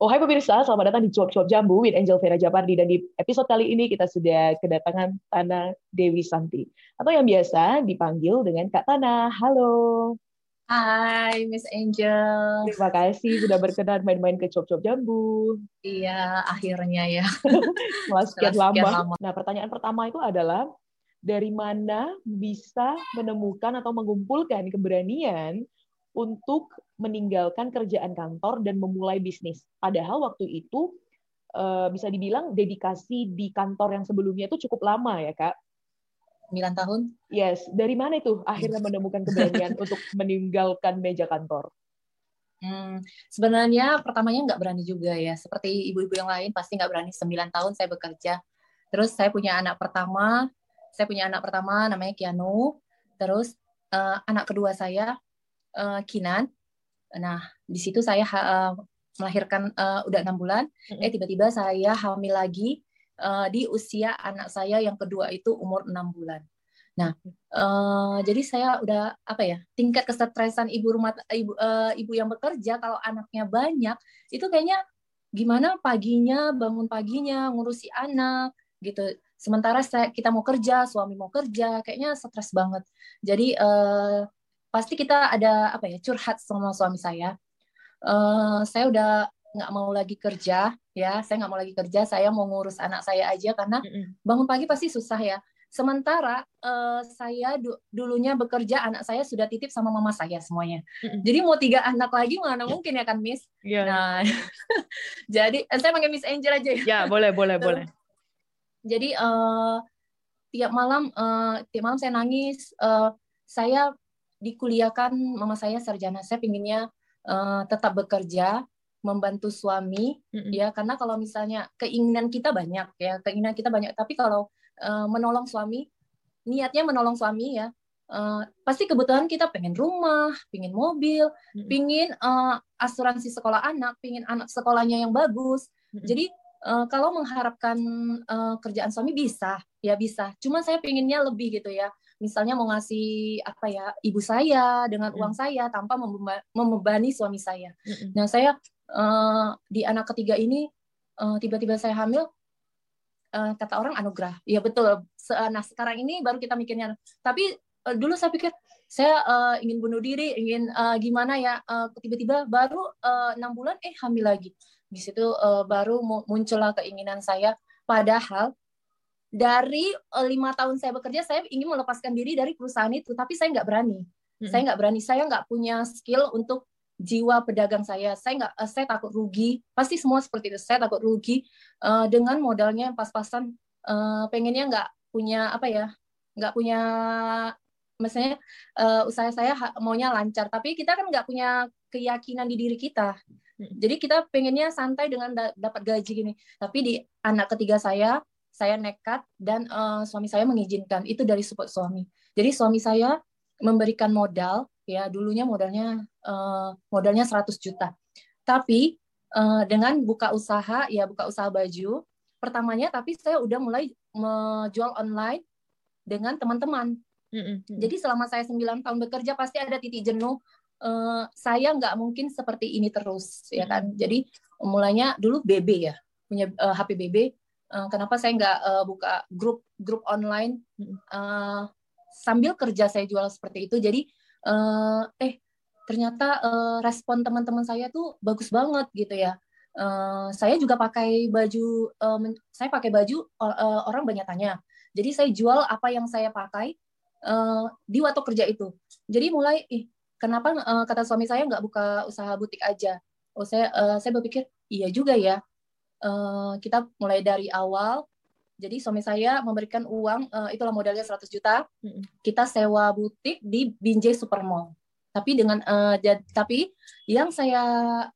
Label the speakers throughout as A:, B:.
A: Oh hai pemirsa, selamat datang di Cuap-Cuap Jambu with Angel Vera Japardi. Dan di episode kali ini kita sudah kedatangan Tana Dewi Santi. Atau yang biasa dipanggil dengan Kak Tana. Halo.
B: Hai Miss Angel.
A: Terima kasih sudah berkenan main-main ke Cuap-Cuap Jambu.
B: Iya, akhirnya ya.
A: Setelah sekian, lama. lama. Nah pertanyaan pertama itu adalah, dari mana bisa menemukan atau mengumpulkan keberanian untuk meninggalkan kerjaan kantor dan memulai bisnis. Padahal waktu itu eh, bisa dibilang dedikasi di kantor yang sebelumnya itu cukup lama ya kak.
B: 9 tahun?
A: Yes. Dari mana itu akhirnya menemukan keberanian untuk meninggalkan meja kantor?
B: Hmm, sebenarnya pertamanya nggak berani juga ya. Seperti ibu-ibu yang lain pasti nggak berani. 9 tahun saya bekerja. Terus saya punya anak pertama. Saya punya anak pertama namanya Kianu. Terus uh, anak kedua saya uh, Kinan. Nah, di situ saya uh, melahirkan uh, udah enam bulan. Mm-hmm. Eh tiba-tiba saya hamil lagi uh, di usia anak saya yang kedua itu umur enam bulan. Nah, uh, jadi saya udah apa ya tingkat kesetresan ibu rumah ibu uh, ibu yang bekerja kalau anaknya banyak itu kayaknya gimana paginya bangun paginya ngurusi anak gitu. Sementara saya kita mau kerja, suami mau kerja, kayaknya stres banget. Jadi uh, pasti kita ada apa ya curhat sama suami saya. Uh, saya udah nggak mau lagi kerja ya, saya nggak mau lagi kerja, saya mau ngurus anak saya aja karena bangun pagi pasti susah ya. Sementara uh, saya du dulunya bekerja, anak saya sudah titip sama mama saya semuanya. Jadi mau tiga anak lagi mana mungkin ya kan Miss?
A: Yeah.
B: Nah, jadi eh, saya panggil Miss Angel aja
A: ya. Ya boleh boleh Terus, boleh.
B: Jadi uh, tiap malam uh, tiap malam saya nangis. Uh, saya dikuliahkan mama saya sarjana. Saya pinginnya uh, tetap bekerja membantu suami mm-hmm. ya. Karena kalau misalnya keinginan kita banyak ya. Keinginan kita banyak. Tapi kalau uh, menolong suami niatnya menolong suami ya uh, pasti kebutuhan kita pengen rumah pengen mobil mm-hmm. pengen uh, asuransi sekolah anak pengen anak sekolahnya yang bagus. Mm-hmm. jadi uh, kalau mengharapkan uh, kerjaan suami bisa ya bisa. Cuma saya pinginnya lebih gitu ya misalnya mau ngasih apa ya ibu saya dengan uang saya tanpa membebani suami saya. Nah saya uh, di anak ketiga ini uh, tiba-tiba saya hamil uh, kata orang anugerah. Ya betul. Nah sekarang ini baru kita mikirnya. Tapi uh, dulu saya pikir saya uh, ingin bunuh diri, ingin uh, gimana ya. Uh, tiba-tiba baru enam uh, bulan eh hamil lagi. Di situ uh, baru muncullah keinginan saya. Padahal dari eh, lima tahun saya bekerja saya ingin melepaskan diri dari perusahaan itu tapi saya nggak berani. Hmm. saya nggak berani saya nggak punya skill untuk jiwa pedagang saya. Saya nggak uh, saya takut rugi. Pasti semua seperti itu. Saya takut rugi uh, dengan modalnya pas-pasan uh, pengennya nggak punya apa ya nggak punya misalnya uh, usaha saya maunya lancar. Tapi kita kan nggak punya keyakinan di diri kita. Jadi kita pengennya santai dengan da dapat gaji gini. Tapi di anak ketiga saya saya nekat dan uh, suami saya mengizinkan. Itu dari support suami. Jadi suami saya memberikan modal ya dulunya modalnya uh, modalnya 100 juta. Tapi uh, dengan buka usaha ya buka usaha baju pertamanya tapi saya udah mulai menjual online dengan teman-teman. Jadi selama saya 9 tahun bekerja pasti ada titik jenuh uh, saya nggak mungkin seperti ini terus ya kan? Jadi mulainya dulu BB ya punya uh, HP BB uh, kenapa saya nggak uh, buka grup grup online? Uh, sambil kerja saya jual seperti itu. Jadi uh, eh ternyata uh, respon teman-teman saya tuh bagus banget gitu ya. Uh, saya juga pakai baju uh, saya pakai baju uh, orang banyak tanya. Jadi saya jual apa yang saya pakai uh, di waktu kerja itu. Jadi mulai ih kenapa uh, kata suami saya nggak buka usaha butik aja? Oh saya uh, saya berpikir iya juga ya uh, kita mulai dari awal. Jadi suami saya memberikan uang uh, itulah modalnya 100 juta. Kita sewa butik di Binjai Supermall tapi dengan uh, jad, tapi yang saya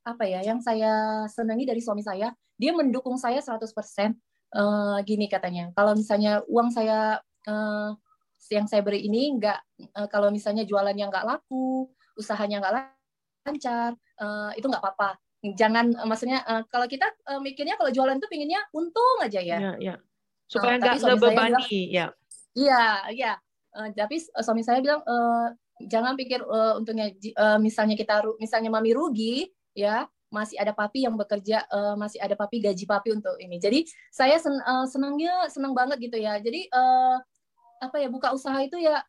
B: apa ya yang saya senangi dari suami saya dia mendukung saya 100% uh, gini katanya kalau misalnya uang saya uh, yang saya beri ini enggak uh, kalau misalnya jualannya nggak laku usahanya nggak lancar uh, itu nggak apa-apa jangan uh, maksudnya uh, kalau kita uh, mikirnya kalau jualan tuh pinginnya untung aja ya.
A: Iya, ya. Supaya nggak uh, terbebani, ya.
B: Iya, iya. Uh, tapi suami saya bilang uh, jangan pikir uh, untungnya uh, misalnya kita misalnya mami rugi ya masih ada papi yang bekerja uh, masih ada papi gaji papi untuk ini jadi saya sen uh, senangnya senang banget gitu ya jadi uh, apa ya buka usaha itu ya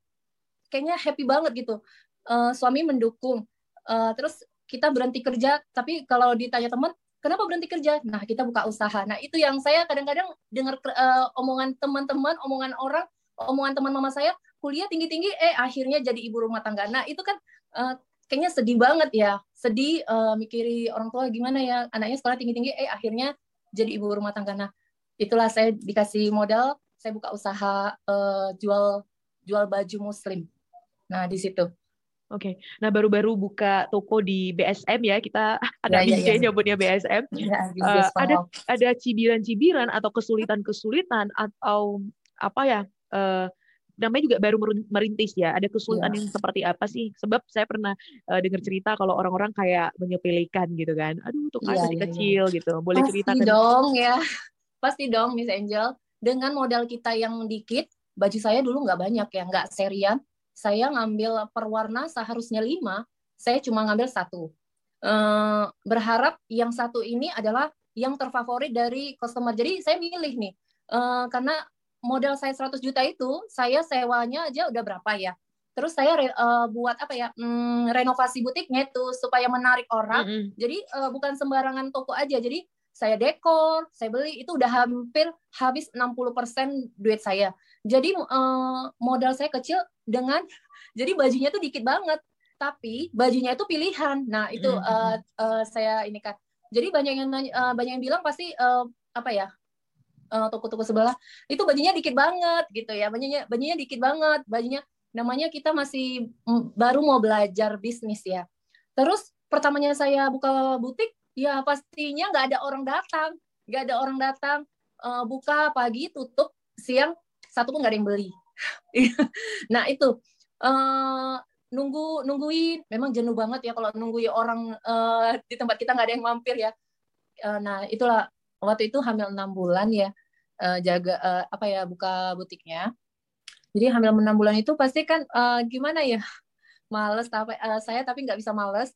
B: kayaknya happy banget gitu uh, suami mendukung uh, terus kita berhenti kerja tapi kalau ditanya teman kenapa berhenti kerja? Nah kita buka usaha. Nah itu yang saya kadang-kadang dengar uh, omongan teman-teman omongan orang omongan teman mama saya kuliah tinggi-tinggi eh akhirnya jadi ibu rumah tangga. Nah itu kan uh, kayaknya sedih banget ya. Sedih uh, mikiri orang tua gimana ya? Anaknya sekolah tinggi tinggi eh akhirnya jadi ibu rumah tangga. Nah itulah saya dikasih modal saya buka usaha uh, jual jual baju muslim. Nah di situ
A: Oke, okay. nah baru-baru buka toko di BSM ya kita ada ya, ya, ya. nyebutnya BSM. Ya, uh, ada ada cibiran-cibiran atau kesulitan-kesulitan atau apa ya uh, namanya juga baru merintis ya. Ada kesulitan yeah. yang seperti apa sih? Sebab saya pernah uh, dengar cerita kalau orang-orang kayak menyepelekan gitu kan. Aduh, tuh kan yeah, yeah, kecil yeah. gitu. Boleh
B: Pasti
A: cerita
B: dong ya. Pasti dong Miss Angel. Dengan modal kita yang dikit, baju saya dulu nggak banyak ya, nggak serian. Saya ngambil perwarna seharusnya lima, saya cuma ngambil satu. Uh, berharap yang satu ini adalah yang terfavorit dari customer. Jadi saya milih nih, uh, karena modal saya 100 juta itu saya sewanya aja udah berapa ya terus saya uh, buat apa ya hmm, renovasi butiknya itu supaya menarik orang mm -hmm. jadi uh, bukan sembarangan toko aja jadi saya dekor saya beli itu udah hampir habis 60% duit saya. Jadi uh, modal saya kecil dengan jadi bajunya tuh dikit banget. Tapi bajunya itu pilihan. Nah itu mm -hmm. uh, uh, saya ini kan. Jadi banyak yang uh, banyak yang bilang pasti uh, apa ya uh, toko-toko sebelah itu bajunya dikit banget gitu ya. Bajunya bajunya dikit banget. Bajunya namanya kita masih baru mau belajar bisnis ya. Terus pertamanya saya buka butik ya pastinya nggak ada orang datang. Nggak ada orang datang. Uh, buka pagi tutup siang satu pun nggak ada yang beli. Nah itu. Uh, nunggu nungguin. Memang jenuh banget ya kalau nungguin orang uh, di tempat kita nggak ada yang mampir ya. Uh, nah itulah. Waktu itu hamil enam bulan ya. Uh, jaga uh, apa ya buka butiknya. Jadi hamil enam bulan itu pasti kan uh, gimana ya? Males tapi uh, saya tapi nggak bisa males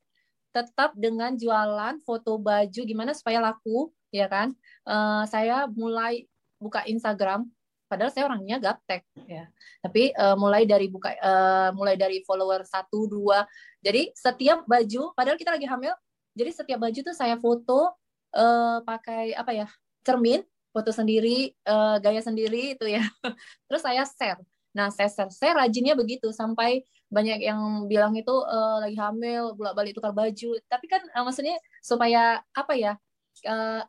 B: tetap dengan jualan foto baju gimana supaya laku ya kan? Uh, saya mulai buka Instagram padahal saya orangnya gaptek ya. Tapi uh, mulai dari buka uh, mulai dari follower satu dua. Jadi setiap baju padahal kita lagi hamil jadi setiap baju tuh saya foto uh, pakai apa ya cermin foto sendiri uh, gaya sendiri itu ya. Terus saya share nah saya saya rajinnya begitu sampai banyak yang bilang itu uh, lagi hamil bolak balik tukar baju. Tapi kan uh, maksudnya supaya apa ya uh,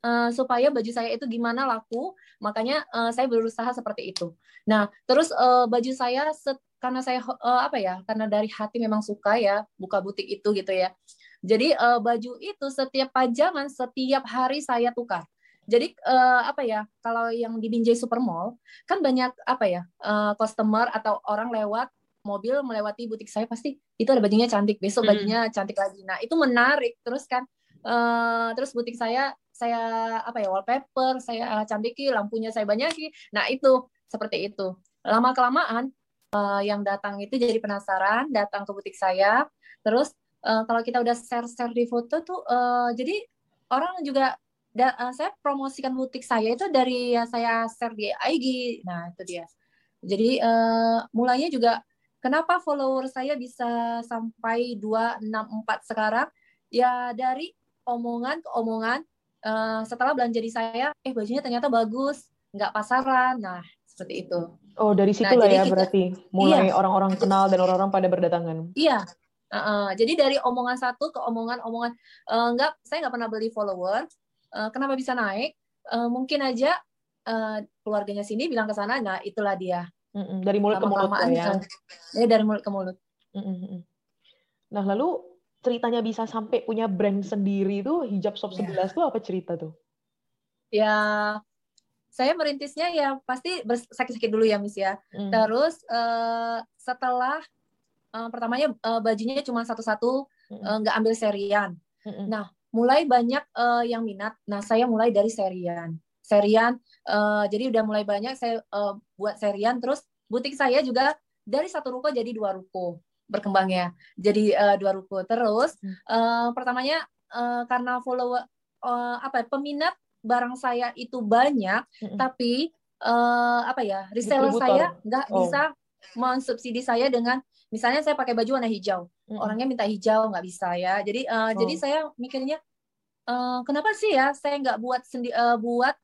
B: uh, supaya baju saya itu gimana laku makanya uh, saya berusaha seperti itu. Nah terus uh, baju saya set, karena saya uh, apa ya karena dari hati memang suka ya buka butik itu gitu ya. Jadi uh, baju itu setiap pajangan setiap hari saya tukar. Jadi uh, apa ya kalau yang di Binjai Supermall kan banyak apa ya uh, customer atau orang lewat mobil melewati butik saya pasti itu ada bajunya cantik besok bajunya hmm. cantik lagi. Nah itu menarik terus kan uh, terus butik saya saya apa ya wallpaper saya cantiki lampunya saya banyaki. Nah itu seperti itu lama kelamaan uh, yang datang itu jadi penasaran datang ke butik saya terus uh, kalau kita udah share-share di foto tuh uh, jadi orang juga da, uh, saya promosikan butik saya itu dari ya saya share di IG nah itu dia. Jadi uh, mulainya juga kenapa follower saya bisa sampai 264 sekarang? Ya dari omongan ke omongan uh, setelah belanja di saya eh bajunya ternyata bagus nggak pasaran. Nah seperti itu.
A: Oh dari situ nah, lah ya kita, berarti mulai iya. orang-orang iya. kenal dan orang-orang pada berdatangan.
B: Iya. Uh, jadi dari omongan satu ke omongan-omongan uh, enggak, saya nggak pernah beli follower. Uh, kenapa bisa naik? Uh, mungkin aja uh, keluarganya sini bilang ke sana, nah itulah dia.
A: Mm-mm, dari mulut Lama ke mulut ya.
B: Ya dari mulut ke mulut.
A: Mm-mm. Nah lalu ceritanya bisa sampai punya brand sendiri itu hijab shop 11 yeah. tuh apa cerita tuh?
B: Ya saya merintisnya ya pasti sakit-sakit dulu ya Miss ya. Mm. Terus uh, setelah uh, pertamanya uh, bajunya cuma satu-satu nggak uh, ambil serian. Mm-hmm. Nah, mulai banyak uh, yang minat. Nah, saya mulai dari serian. Serian, uh, jadi udah mulai banyak saya uh, buat serian. Terus butik saya juga dari satu ruko jadi dua ruko berkembangnya. Jadi uh, dua ruko. Terus uh, pertamanya uh, karena follower uh, apa ya, peminat barang saya itu banyak, mm-hmm. tapi uh, apa ya reseller saya nggak oh. bisa mensubsidi saya dengan misalnya saya pakai baju warna hijau. Orangnya minta hijau nggak bisa ya. Jadi uh, oh. jadi saya mikirnya uh, kenapa sih ya saya nggak buat sendi uh, buat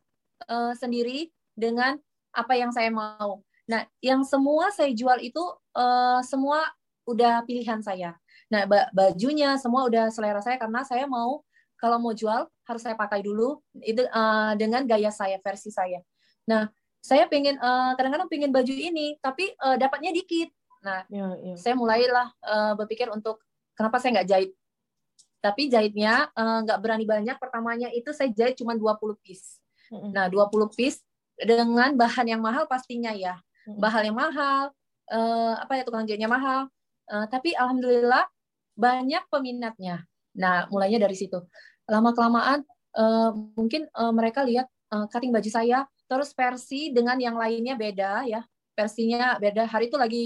B: uh, sendiri dengan apa yang saya mau. Nah, yang semua saya jual itu uh, semua udah pilihan saya. Nah, bajunya semua udah selera saya karena saya mau kalau mau jual harus saya pakai dulu itu uh, dengan gaya saya versi saya. Nah, saya pengen uh, kadang-kadang pengen baju ini tapi uh, dapatnya dikit. Nah, ya, ya. saya mulailah uh, berpikir untuk kenapa saya nggak jahit. Tapi jahitnya nggak uh, berani banyak. Pertamanya itu saya jahit cuma 20 piece. Nah, 20 piece dengan bahan yang mahal pastinya ya. Bahan yang mahal, uh, apa ya tukang jahitnya mahal. Uh, tapi alhamdulillah banyak peminatnya. Nah, mulainya dari situ. Lama-kelamaan uh, mungkin uh, mereka lihat uh, cutting baju saya, terus versi dengan yang lainnya beda ya. Versinya beda. Hari itu lagi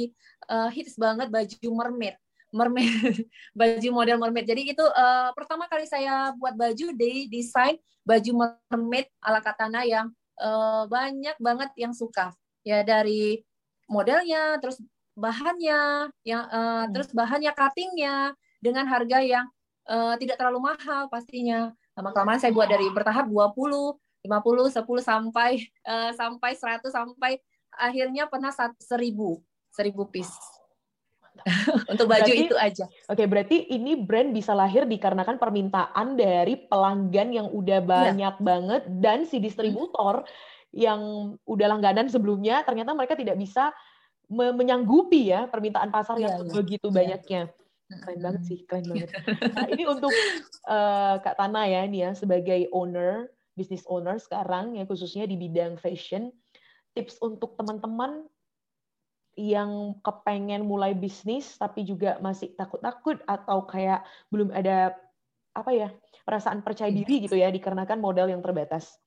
B: uh, hits banget baju mermaid. Mermaid, baju model mermaid. Jadi itu uh, pertama kali saya buat baju di desain baju mermaid ala katana yang uh, banyak banget yang suka. Ya dari modelnya, terus bahannya, yang uh, hmm. terus bahannya cuttingnya, dengan harga yang uh, tidak terlalu mahal pastinya. Lama-kelamaan saya buat dari bertahap 20, 50, 10 sampai uh, sampai 100 sampai akhirnya pernah 1000 1000 piece. Untuk baju berarti, itu aja.
A: Oke, okay, berarti ini brand bisa lahir dikarenakan permintaan dari pelanggan yang udah iya. banyak ya. banget dan si distributor hmm. yang udah langganan sebelumnya ternyata mereka tidak bisa menyanggupi ya permintaan pasar yang ya, begitu ya. banyaknya. Keren banget sih, keren banget. Nah, ini untuk uh, Kak Tana ya, ini ya sebagai owner, business owner sekarang ya khususnya di bidang fashion, tips untuk teman-teman yang kepengen mulai bisnis tapi juga masih takut-takut atau kayak belum ada apa ya perasaan percaya diri gitu ya dikarenakan modal yang terbatas.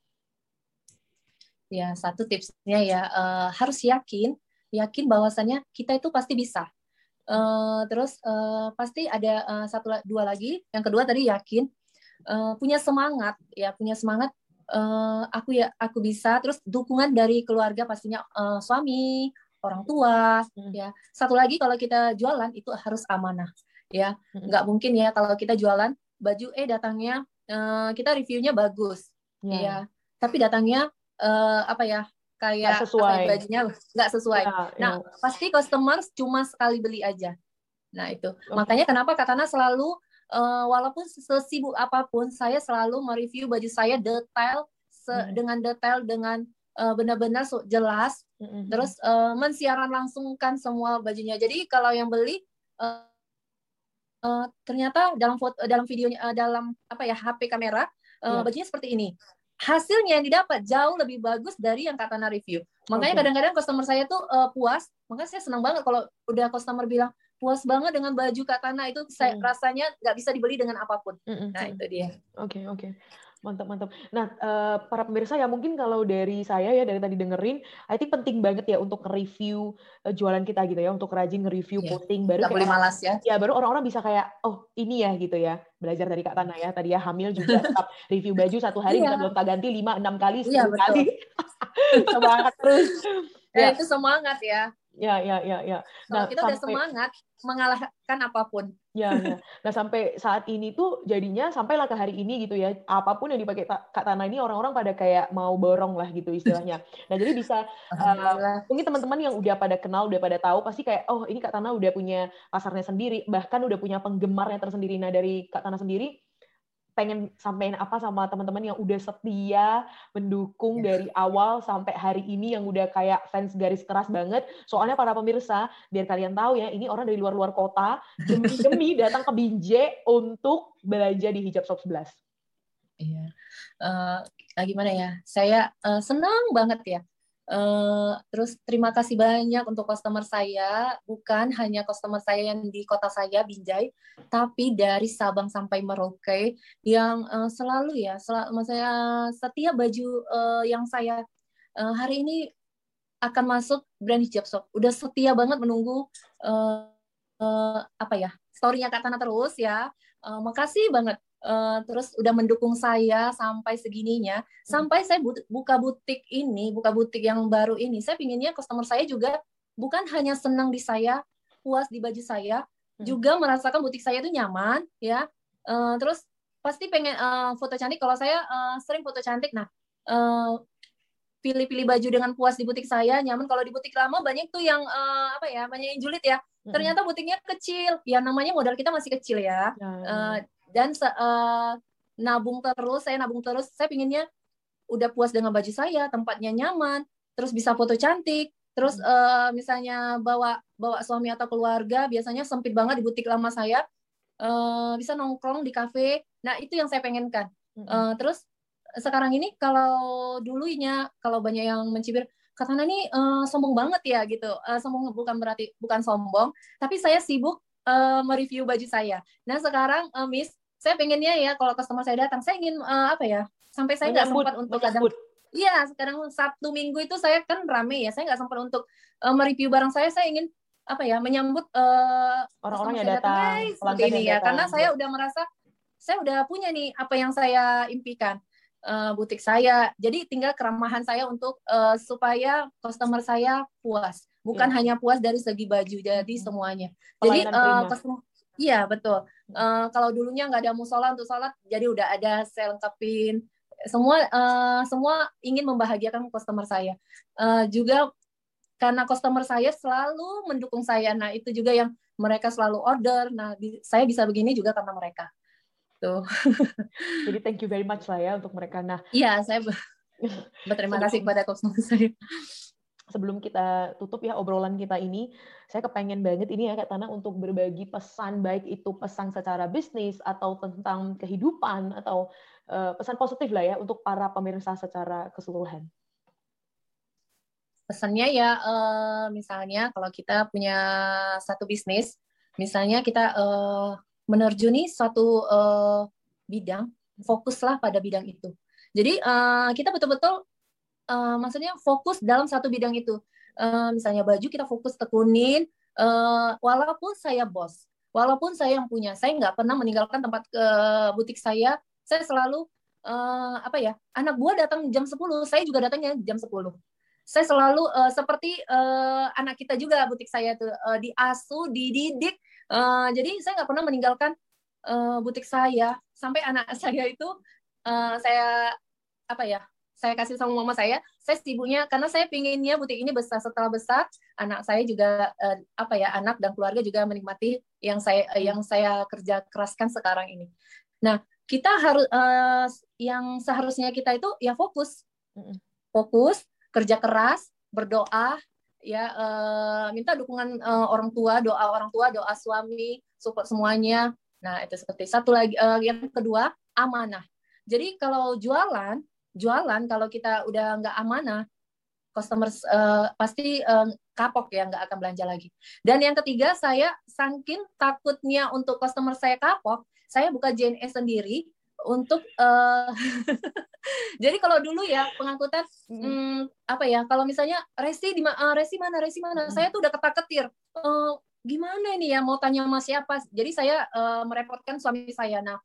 B: Ya satu tipsnya ya uh, harus yakin yakin bahwasannya kita itu pasti bisa Uh, terus uh, pasti ada uh, satu dua lagi. Yang kedua tadi yakin uh, punya semangat ya punya semangat uh, aku ya aku bisa. Terus dukungan dari keluarga pastinya uh, suami orang tua hmm. ya. Satu lagi kalau kita jualan itu harus amanah ya. Hmm. Nggak mungkin ya kalau kita jualan baju eh datangnya uh, kita reviewnya bagus hmm. ya. Tapi datangnya uh, apa ya kayak gak sesuai. Apa, bajunya nggak sesuai. Ya, nah, ya. pasti customer cuma sekali beli aja. Nah, itu. Okay. Makanya kenapa Katana selalu uh, walaupun sesibuk apa pun, saya selalu mereview baju saya detail se hmm. dengan detail dengan uh, benar-benar jelas. Hmm. Terus uh, mensiaran langsungkan semua bajunya. Jadi kalau yang beli uh, uh, ternyata dalam foto dalam videonya uh, dalam apa ya HP kamera uh, yeah. bajunya seperti ini hasilnya yang didapat jauh lebih bagus dari yang Katana review. Makanya kadang-kadang okay. customer saya tuh uh, puas, makanya saya senang banget kalau udah customer bilang puas banget dengan baju Katana itu saya hmm. rasanya nggak bisa dibeli dengan apa pun. Hmm, nah itu dia.
A: Oke okay, oke. Okay. Mantap, mantap. Nah, uh, para pemirsa ya mungkin kalau dari saya ya dari tadi dengerin, I think penting banget ya untuk review uh, jualan kita gitu ya, untuk rajin nge-review yeah. posting baru
B: Gak boleh malas ya.
A: Ya, baru orang-orang bisa kayak oh, ini ya gitu ya. Belajar dari Kak Tana ya. Tadi ya hamil juga tetap review baju satu hari yeah. bisa belum tak ganti 5 6 kali, 10 yeah, kali.
B: semangat terus. Ya, ya, itu semangat ya.
A: Ya, ya, ya, ya.
B: Nah, Kalau kita sampai, udah semangat mengalahkan apa pun.
A: Ya, ya. Nah, sampai saat ini tuh jadinya sampailah ke hari ini gitu ya. Apa pun yang dipakai Kak Tana ini orang-orang pada kayak mau borong lah gitu istilahnya. Nah, jadi bisa uh, mungkin teman-teman yang udah pada kenal, udah pada tahu pasti kayak oh, ini Kak Tana udah punya pasarnya sendiri, bahkan udah punya penggemarnya tersendiri. Nah, dari Kak Tana sendiri pengen sampein apa sama teman-teman yang udah setia mendukung yes. dari awal sampai hari ini yang udah kayak fans garis keras banget. Soalnya para pemirsa, biar kalian tahu ya, ini orang dari luar-luar kota demi-demi datang ke Binje untuk belanja di Hijab Shop 11.
B: Iya. Uh, gimana ya? Saya uh, senang banget ya Uh, terus terima kasih banyak untuk customer saya, bukan hanya customer saya yang di kota saya Binjai, tapi dari Sabang sampai Merauke yang uh, selalu ya, selalu saya setiap baju uh, yang saya uh, hari ini akan masuk brand hijab shop, udah setia banget menunggu uh, uh, apa ya storynya Kak Tana terus ya. Uh, makasih banget uh, terus udah mendukung saya sampai segininya, hmm. sampai saya buka butik ini, buka butik yang baru ini, saya pinginnya customer saya juga bukan hanya senang di saya, puas di baju saya, hmm. juga merasakan butik saya itu nyaman, ya. Uh, terus pasti pengen uh, foto cantik. Kalau saya uh, sering foto cantik, nah uh, pilih-pilih baju dengan puas di butik saya nyaman kalau di butik lama banyak tuh yang uh, apa ya banyak yang julid ya ternyata butiknya kecil ya namanya modal kita masih kecil ya uh, dan uh, nabung terus saya nabung terus saya pinginnya udah puas dengan baju saya tempatnya nyaman terus bisa foto cantik terus uh, misalnya bawa bawa suami atau keluarga biasanya sempit banget di butik lama saya uh, bisa nongkrong di kafe. Nah itu yang saya pengenkan. Uh, terus sekarang ini kalau dulunya kalau banyak yang mencibir katanya ini uh, sombong banget ya gitu. Uh, sombong bukan berarti bukan sombong tapi saya sibuk uh, mereview baju saya. Nah sekarang uh, Miss saya pengennya ya kalau customer saya datang saya ingin uh, apa ya sampai saya nggak sempat untuk kadang Iya, sekarang Sabtu Minggu itu saya kan rame ya. Saya nggak sempat untuk uh, mereview barang saya. Saya ingin apa ya menyambut
A: orang-orang uh, yang datang, datang
B: seperti ini ya. Karena saya udah merasa saya udah punya nih apa yang saya impikan uh, butik saya. Jadi tinggal keramahan saya untuk uh, supaya customer saya puas. Bukan ya. hanya puas dari segi baju, jadi hmm. semuanya. Pelayanan jadi uh, customer Iya betul. Uh, kalau dulunya nggak ada musola untuk sholat, jadi udah ada saya lengkapin. Semua uh, semua ingin membahagiakan customer saya. Uh, juga karena customer saya selalu mendukung saya. Nah itu juga yang mereka selalu order. Nah saya bisa begini juga karena mereka gitu.
A: Jadi thank you very much lah ya untuk mereka. Nah,
B: iya, saya berterima kasih kepada customer saya.
A: Sebelum kita tutup ya obrolan kita ini, saya kepengen banget ini ya Kak Tanah untuk berbagi pesan baik itu pesan secara bisnis atau tentang kehidupan atau uh, pesan positif lah ya untuk para pemirsa secara keseluruhan
B: pesannya ya uh, misalnya kalau kita punya satu bisnis misalnya kita uh, menerjuni suatu uh, bidang, fokuslah pada bidang itu. Jadi uh, kita betul-betul uh, maksudnya fokus dalam satu bidang itu. Uh, misalnya baju kita fokus tekunin, uh, walaupun saya bos, walaupun saya yang punya, saya nggak pernah meninggalkan tempat ke butik saya. Saya selalu uh, apa ya, anak buah datang jam 10, saya juga datangnya jam 10 saya selalu uh, seperti uh, anak kita juga butik saya tuh uh, diasuh, dididik Uh, jadi saya nggak pernah meninggalkan uh, butik saya sampai anak saya itu uh, saya apa ya saya kasih sama mama saya saya sibuknya karena saya pinginnya butik ini besar setelah besar anak saya juga uh, apa ya anak dan keluarga juga menikmati yang saya uh, yang saya kerja keraskan sekarang ini. Nah kita harus uh, yang seharusnya kita itu ya fokus. Fokus kerja keras berdoa ya uh, minta dukungan uh, orang tua doa orang tua doa suami support semuanya. Nah itu seperti satu lagi uh, yang kedua amanah. Jadi kalau jualan jualan kalau kita udah nggak amanah customer uh, pasti uh, kapok ya nggak akan belanja lagi. Dan yang ketiga saya saking takutnya untuk customer saya kapok saya buka JNE sendiri untuk uh, jadi kalau dulu ya pengangkutan hmm, apa ya kalau misalnya resi di uh, resi mana resi mana hmm. saya tuh udah ketar-ketir uh, gimana ini ya mau tanya sama siapa? Jadi saya uh, merepotkan suami saya. Nah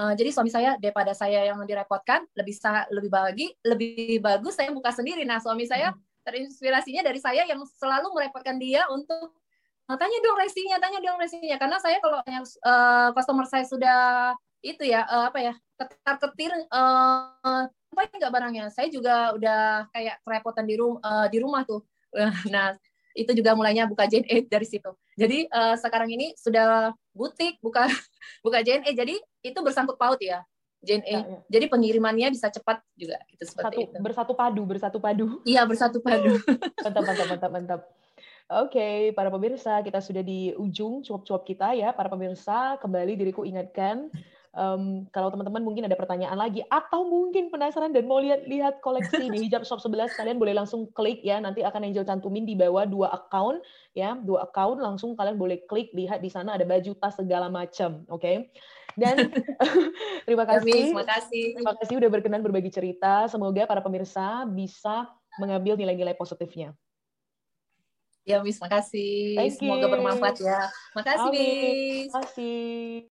B: uh, jadi suami saya daripada saya yang direpotkan lebih sa lebih bagi lebih bagus saya buka sendiri. Nah suami saya terinspirasinya dari saya yang selalu merepotkan dia untuk tanya dong resinya, tanya dong resinya. Karena saya kalau uh, customer saya sudah itu ya uh, apa ya ketar ketir uh, apa enggak barangnya. Saya juga udah kayak kerepotan di rumah uh, di rumah tuh. Nah itu juga mulainya buka JNE dari situ. Jadi uh, sekarang ini sudah butik buka buka JNE jadi itu bersangkut paut ya JNE ya, ya. jadi pengirimannya bisa cepat juga. Itu seperti
A: Satu, itu. bersatu padu bersatu padu.
B: Iya bersatu padu.
A: Mantap mantap mantap mantap. Oke, okay, para pemirsa, kita sudah di ujung cuap-cuap kita ya. Para pemirsa, kembali diriku ingatkan um, kalau teman-teman mungkin ada pertanyaan lagi atau mungkin penasaran dan mau lihat-lihat koleksi di hijab shop 11 kalian boleh langsung klik ya nanti akan Angel cantumin di bawah dua account ya dua account langsung kalian boleh klik lihat di sana ada baju tas segala macam oke okay? dan terima kasih
B: terima kasih
A: terima kasih udah berkenan berbagi cerita semoga para pemirsa bisa mengambil nilai-nilai positifnya
B: Ya, Miss, makasih. Semoga bermanfaat ya. Makasih, Miss.
A: Makasih.